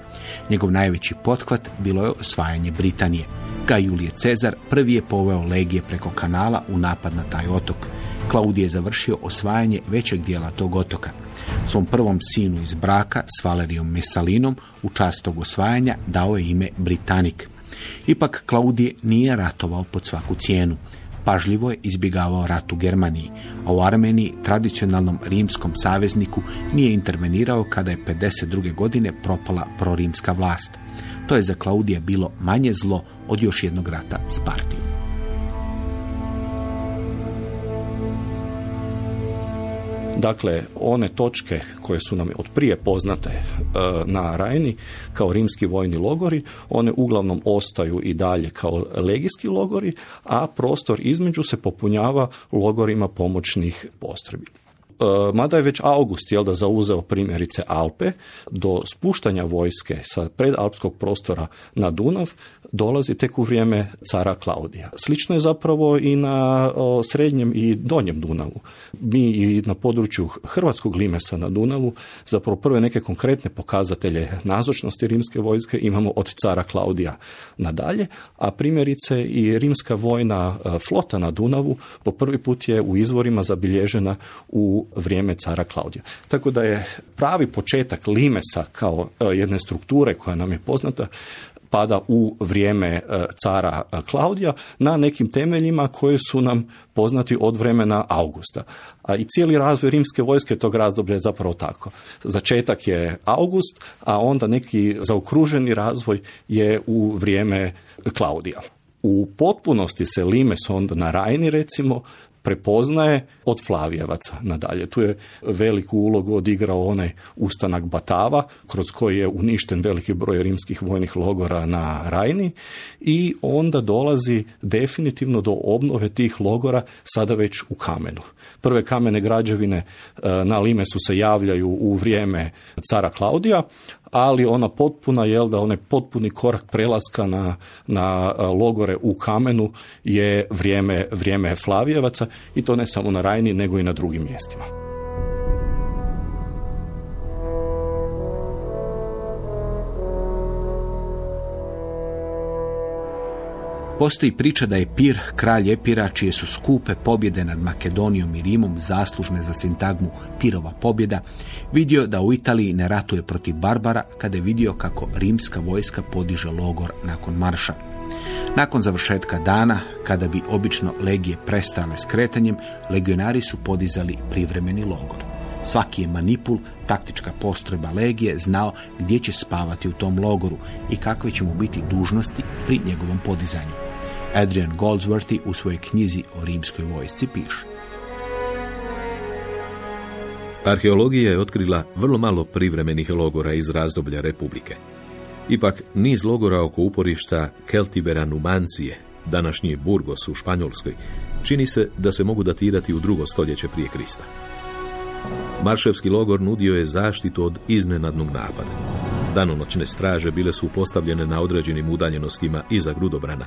Njegov najveći pothvat bilo je osvajanje Britanije. Ga Julije Cezar prvi je poveo legije preko kanala u napad na taj otok. Klaudije je završio osvajanje većeg dijela tog otoka. Svom prvom sinu iz braka s Valerijom Mesalinom u čast tog osvajanja dao je ime Britanik. Ipak Klaudije nije ratovao pod svaku cijenu. Pažljivo je izbjegavao rat u Germaniji, a u Armeniji, tradicionalnom rimskom savezniku, nije intervenirao kada je 52. godine propala prorimska vlast. To je za Klaudija bilo manje zlo od još jednog rata s Partijom.
Dakle, one točke koje su nam od prije poznate e, na Rajni kao rimski vojni logori, one uglavnom ostaju i dalje kao legijski logori, a prostor između se popunjava logorima pomoćnih postrojbi. E, mada je već August jel da zauzeo primjerice Alpe, do spuštanja vojske sa predalpskog prostora na Dunav dolazi tek u vrijeme cara Klaudija. Slično je zapravo i na srednjem i donjem Dunavu. Mi i na području Hrvatskog limesa na Dunavu zapravo prve neke konkretne pokazatelje nazočnosti rimske vojske imamo od cara Klaudija nadalje, a primjerice i rimska vojna e, flota na Dunavu po prvi put je u izvorima zabilježena u vrijeme cara Klaudija. Tako da je pravi početak limesa kao e, jedne strukture koja nam je poznata pada u vrijeme e, cara e, Klaudija na nekim temeljima koji su nam poznati od vremena Augusta. A i cijeli razvoj rimske vojske tog razdoblja je zapravo tako. Začetak je August, a onda neki zaokruženi razvoj je u vrijeme Klaudija. U potpunosti se Limes onda na Rajni recimo prepoznaje od Flavijevaca nadalje. Tu je veliku ulogu odigrao onaj ustanak Batava, kroz koji je uništen veliki broj rimskih vojnih logora na Rajni i onda dolazi definitivno do obnove tih logora sada već u kamenu. Prve kamene građevine e, na Limesu se javljaju u vrijeme cara Klaudija, ali ona potpuna, jel da onaj potpuni korak prelaska na, na logore u kamenu je vrijeme, vrijeme Flavijevaca i to ne samo na Rajni nego i na drugim mjestima.
Postoji priča da je Pir, kralj Epira, čije su skupe pobjede nad Makedonijom i Rimom zaslužne za sintagmu Pirova pobjeda, vidio da u Italiji ne ratuje protiv Barbara kada je vidio kako rimska vojska podiže logor nakon marša. Nakon završetka dana, kada bi obično legije prestale s kretanjem, legionari su podizali privremeni logor. Svaki je manipul, taktička postrojba legije, znao gdje će spavati u tom logoru i kakve će mu biti dužnosti pri njegovom podizanju. Adrian Goldsworthy u svojoj knjizi o rimskoj vojsci piše.
Arheologija je otkrila vrlo malo privremenih logora iz razdoblja Republike. Ipak, niz logora oko uporišta Keltibera Numancije, današnji Burgos u Španjolskoj, čini se da se mogu datirati u drugo stoljeće prije Krista. Marševski logor nudio je zaštitu od iznenadnog napada. Danonoćne straže bile su postavljene na određenim udaljenostima iza grudobrana,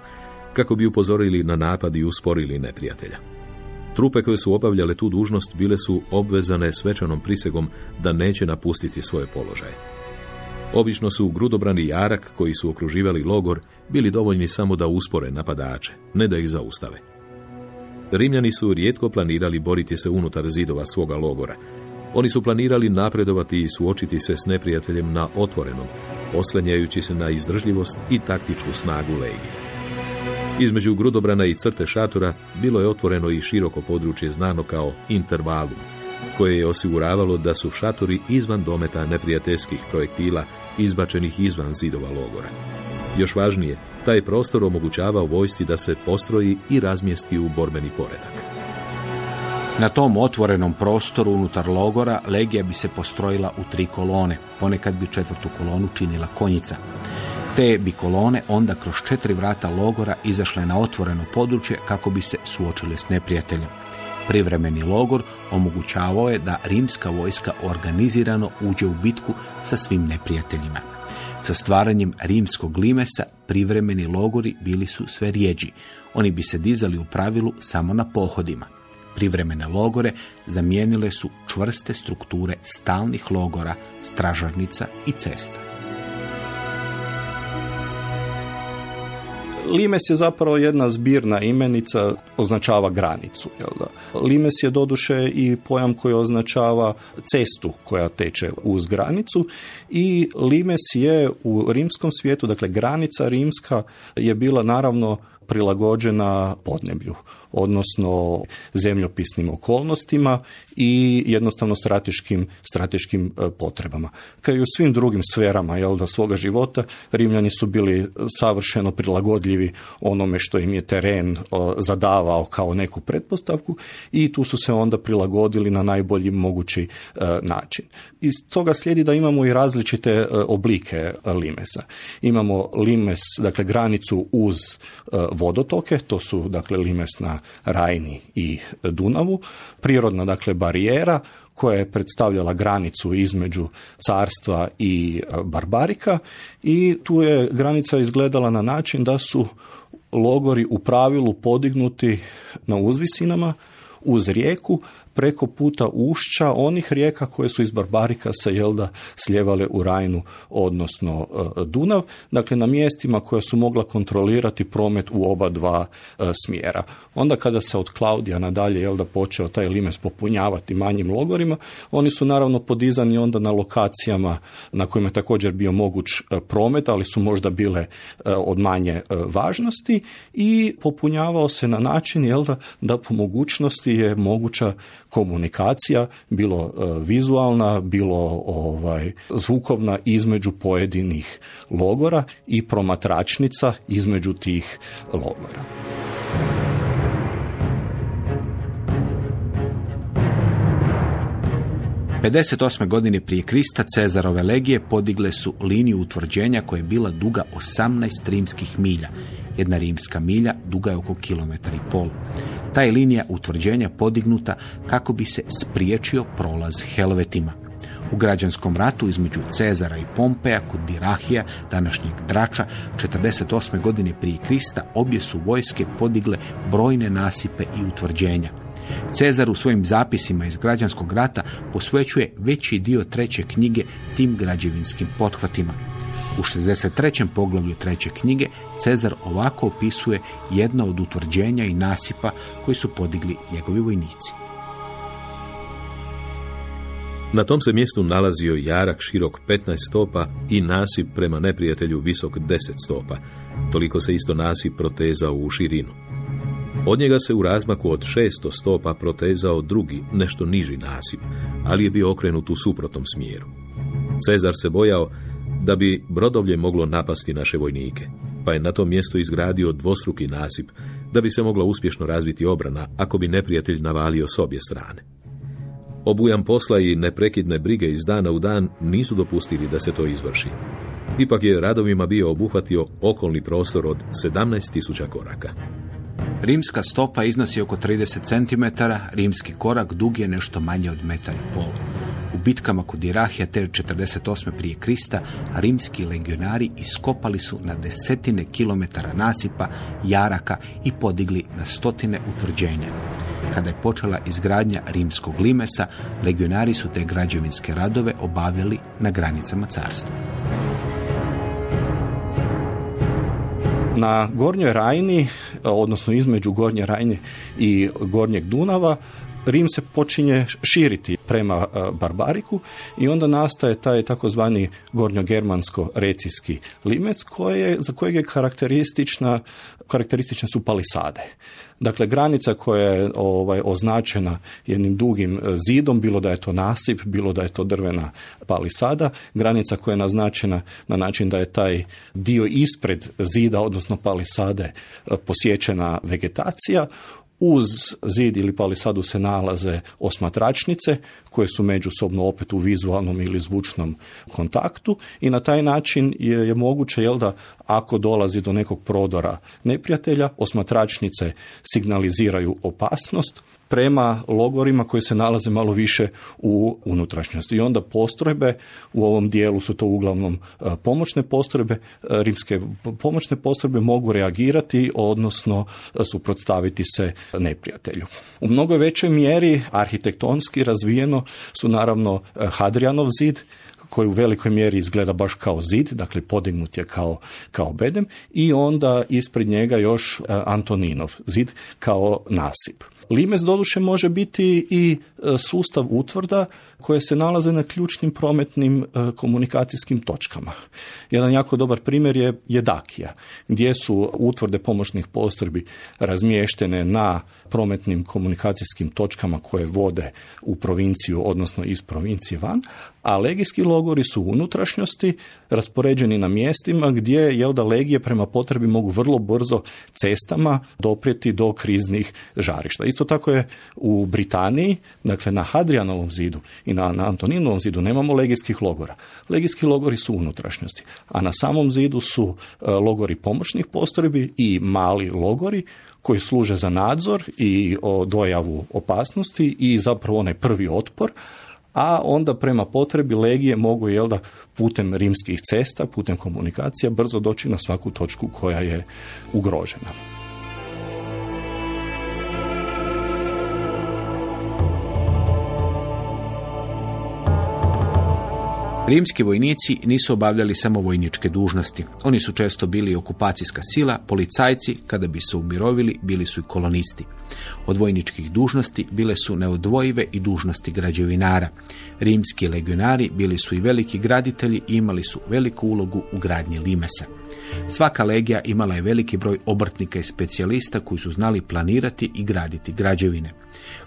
kako bi upozorili na napad i usporili neprijatelja. Trupe koje su obavljale tu dužnost bile su obvezane svečanom prisegom da neće napustiti svoje položaje. Obično su grudobrani jarak koji su okruživali logor bili dovoljni samo da uspore napadače, ne da ih zaustave. Rimljani su rijetko planirali boriti se unutar zidova svoga logora. Oni su planirali napredovati i suočiti se s neprijateljem na otvorenom, oslanjajući se na izdržljivost i taktičku snagu legije. Između grudobrana i crte šatora bilo je otvoreno i široko područje znano kao intervalum, koje je osiguravalo da su šatori izvan dometa neprijateljskih projektila izbačenih izvan zidova logora. Još važnije, taj prostor omogućavao vojsci da se postroji i razmjesti u borbeni poredak.
Na tom otvorenom prostoru unutar logora legija bi se postrojila u tri kolone, ponekad bi četvrtu kolonu činila konjica. Te bi kolone onda kroz četiri vrata logora izašle na otvoreno područje kako bi se suočile s neprijateljem. Privremeni logor omogućavao je da rimska vojska organizirano uđe u bitku sa svim neprijateljima. Sa stvaranjem rimskog limesa privremeni logori bili su sve rijeđi. Oni bi se dizali u pravilu samo na pohodima. Privremene logore zamijenile su čvrste strukture stalnih logora, stražarnica i cesta.
Limes je zapravo jedna zbirna imenica, označava granicu. Jel da? Limes je doduše i pojam koji označava cestu koja teče uz granicu i Limes je u rimskom svijetu, dakle granica rimska je bila naravno prilagođena podneblju odnosno zemljopisnim okolnostima i jednostavno strateškim, strateškim e, potrebama. Kao i u svim drugim sferama jel, da svoga života, Rimljani su bili savršeno prilagodljivi onome što im je teren e, zadavao kao neku pretpostavku i tu su se onda prilagodili na najbolji mogući e, način. Iz toga slijedi da imamo i različite oblike limesa. Imamo limes, dakle granicu uz vodotoke, to su dakle limes na Rajni i Dunavu, prirodna dakle barijera koja je predstavljala granicu između carstva i e, barbarika. I tu je granica izgledala na način da su logori u pravilu podignuti na uzvisinama uz rijeku preko puta ušća onih rijeka koje su iz Barbarika se jelda sljevale u Rajnu, odnosno e, Dunav, dakle na mjestima koja su mogla kontrolirati promet u oba dva e, smjera. Onda kada se od Klaudija nadalje jelda počeo taj limes popunjavati manjim logorima, oni su naravno podizani onda na lokacijama na kojima je također bio moguć e, promet, ali su možda bile od manje važnosti i popunjavao se na način jelda da po mogućnosti je moguća komunikacija, bilo e, vizualna, bilo ovaj zvukovna između pojedinih logora i promatračnica između tih logora.
Pedeset osam godine prije Krista Cezarove legije podigle su liniju utvrđenja koja je bila duga 18 rimskih milja. Jedna rimska milja duga je oko kilometar i pol. Ta je linija utvrđenja podignuta kako bi se spriječio prolaz helvetima. U građanskom ratu između Cezara i Pompeja kod Dirahija, današnjeg Drača, 48. godine prije Krista, obje su vojske podigle brojne nasipe i utvrđenja. Cezar u svojim zapisima iz građanskog rata posvećuje veći dio treće knjige tim građevinskim pothvatima. U 63. poglavlju treće knjige Cezar ovako opisuje jedno od utvrđenja i nasipa koji su podigli njegovi vojnici.
Na tom se mjestu nalazio jarak širok 15 stopa i nasip prema neprijatelju visok 10 stopa. Toliko se isto nasip protezao u širinu. Od njega se u razmaku od 600 stopa protezao drugi, nešto niži nasip, ali je bio okrenut u suprotnom smjeru. Cezar se bojao da bi brodovlje moglo napasti naše vojnike, pa je na tom mjestu izgradio dvostruki nasip da bi se mogla uspješno razviti obrana ako bi neprijatelj navalio s obje strane. Obujam posla i neprekidne brige iz dana u dan nisu dopustili da se to izvrši. Ipak je radovima bio obuhvatio okolni prostor od 17.000 koraka.
Rimska stopa iznosi oko 30 cm, rimski korak dug je nešto manje od metar i pol. U bitkama kod Irahija te 48. prije Krista rimski legionari iskopali su na desetine kilometara nasipa, jaraka i podigli na stotine utvrđenja. Kada je počela izgradnja rimskog limesa, legionari su te građevinske radove obavili na granicama carstva.
Na Gornjoj Rajni odnosno između Gornje Rajne i Gornjeg Dunava, Rim se počinje širiti prema e, Barbariku i onda nastaje taj takozvani gornjogermansko-recijski limes koje, za kojeg je karakteristična, karakteristične su palisade. Dakle, granica koja je ovaj, označena jednim dugim e, zidom, bilo da je to nasip, bilo da je to drvena palisada, granica koja je naznačena na način da je taj dio ispred zida, odnosno palisade, e, posjećena vegetacija, uz zid ili palisadu se nalaze osmatračnice koje su međusobno opet u vizualnom ili zvučnom kontaktu i na taj način je, je moguće jel da ako dolazi do nekog prodora neprijatelja, osmatračnice signaliziraju opasnost, prema logorima koji se nalaze malo više u unutrašnjosti. I onda postrojbe, u ovom dijelu su to uglavnom e, pomoćne postrojbe, e, rimske pomoćne postrojbe mogu reagirati, odnosno e, suprotstaviti se neprijatelju. U mnogo većoj mjeri arhitektonski razvijeno su naravno Hadrianov zid, koji u velikoj mjeri izgleda baš kao zid, dakle podignut je kao, kao bedem i onda ispred njega još Antoninov zid kao nasip. Limes doduše može biti i e, sustav utvrda koje se nalaze na ključnim prometnim e, komunikacijskim točkama. Jedan jako dobar primjer je Jedakija, gdje su utvrde pomoćnih postrojbi razmještene na prometnim komunikacijskim točkama koje vode u provinciju, odnosno iz provincije van, a legijski logori su u unutrašnjosti raspoređeni na mjestima gdje jel da legije prema potrebi mogu vrlo brzo cestama doprijeti do kriznih žarišta. Isto tako je u Britaniji, dakle na Hadrianovom zidu i na, na Antoninovom zidu nemamo legijskih logora. Legijski logori su unutrašnjosti, a na samom zidu su e, logori pomoćnih postrojbi i mali logori koji služe za nadzor i dojavu opasnosti i zapravo onaj prvi otpor, a onda prema potrebi legije mogu jel da putem rimskih cesta, putem komunikacija brzo doći na svaku točku koja je ugrožena.
Rimski vojnici nisu obavljali samo vojničke dužnosti. Oni su često bili okupacijska sila, policajci, kada bi se umirovili, bili su i kolonisti. Od vojničkih dužnosti bile su neodvojive i dužnosti građevinara. Rimski legionari bili su i veliki graditelji i imali su veliku ulogu u gradnji limesa. Svaka legija imala je veliki broj obrtnika i specijalista koji su znali planirati i graditi građevine.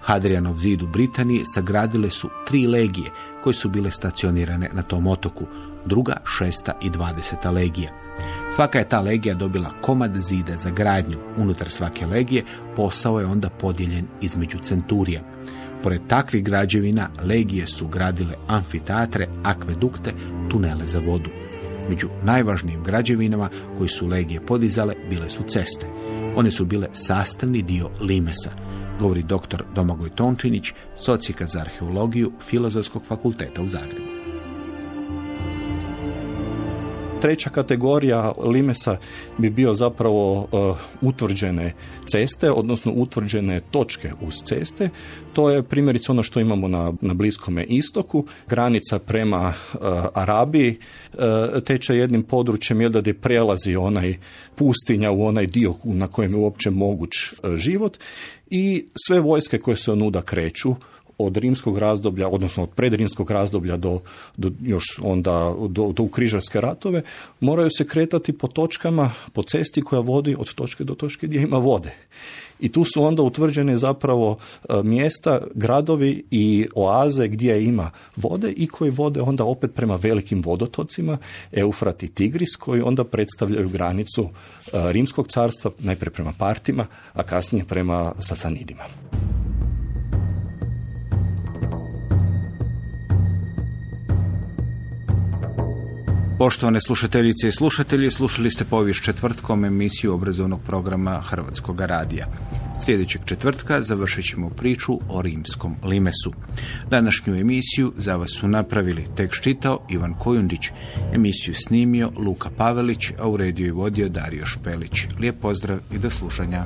Hadrianov zid u Britaniji sagradile su tri legije koje su bile stacionirane na tom otoku, druga, šesta i dvadeseta legija. Svaka je ta legija dobila komad zida za gradnju. Unutar svake legije posao je onda podijeljen između centurija. Pored takvih građevina legije su gradile amfiteatre, akvedukte, tunele za vodu. Među najvažnijim građevinama koji su legije podizale bile su ceste. One su bile sastavni dio limesa, govori dr. Domagoj Tončinić, socijeka za arheologiju Filozofskog fakulteta u Zagrebu.
Treća kategorija limesa bi bio zapravo uh, utvrđene ceste, odnosno utvrđene točke uz ceste. To je primjerice ono što imamo na, na Bliskome istoku, granica prema uh, Arabiji uh, teče jednim područjem jel da gdje prelazi onaj pustinja u onaj dio na kojem je uopće moguć život i sve vojske koje se onuda kreću od rimskog razdoblja, odnosno od predrimskog razdoblja do, do još onda do, do križarske ratove, moraju se kretati po točkama, po cesti koja vodi od točke do točke gdje ima vode. I tu su onda utvrđene zapravo e, mjesta, gradovi i oaze gdje ima vode i koji vode onda opet prema velikim vodotocima, Eufrat i Tigris, koji onda predstavljaju granicu e, Rimskog carstva, najprije prema Partima, a kasnije prema Sasanidima.
Poštovane slušateljice i slušatelji, slušali ste povijest četvrtkom emisiju obrazovnog programa Hrvatskog radija. Sljedećeg četvrtka završit ćemo priču o rimskom limesu. Današnju emisiju za vas su napravili tekst čitao Ivan Kojundić, emisiju snimio Luka Pavelić, a u rediju i vodio Dario Špelić. Lijep pozdrav i do slušanja.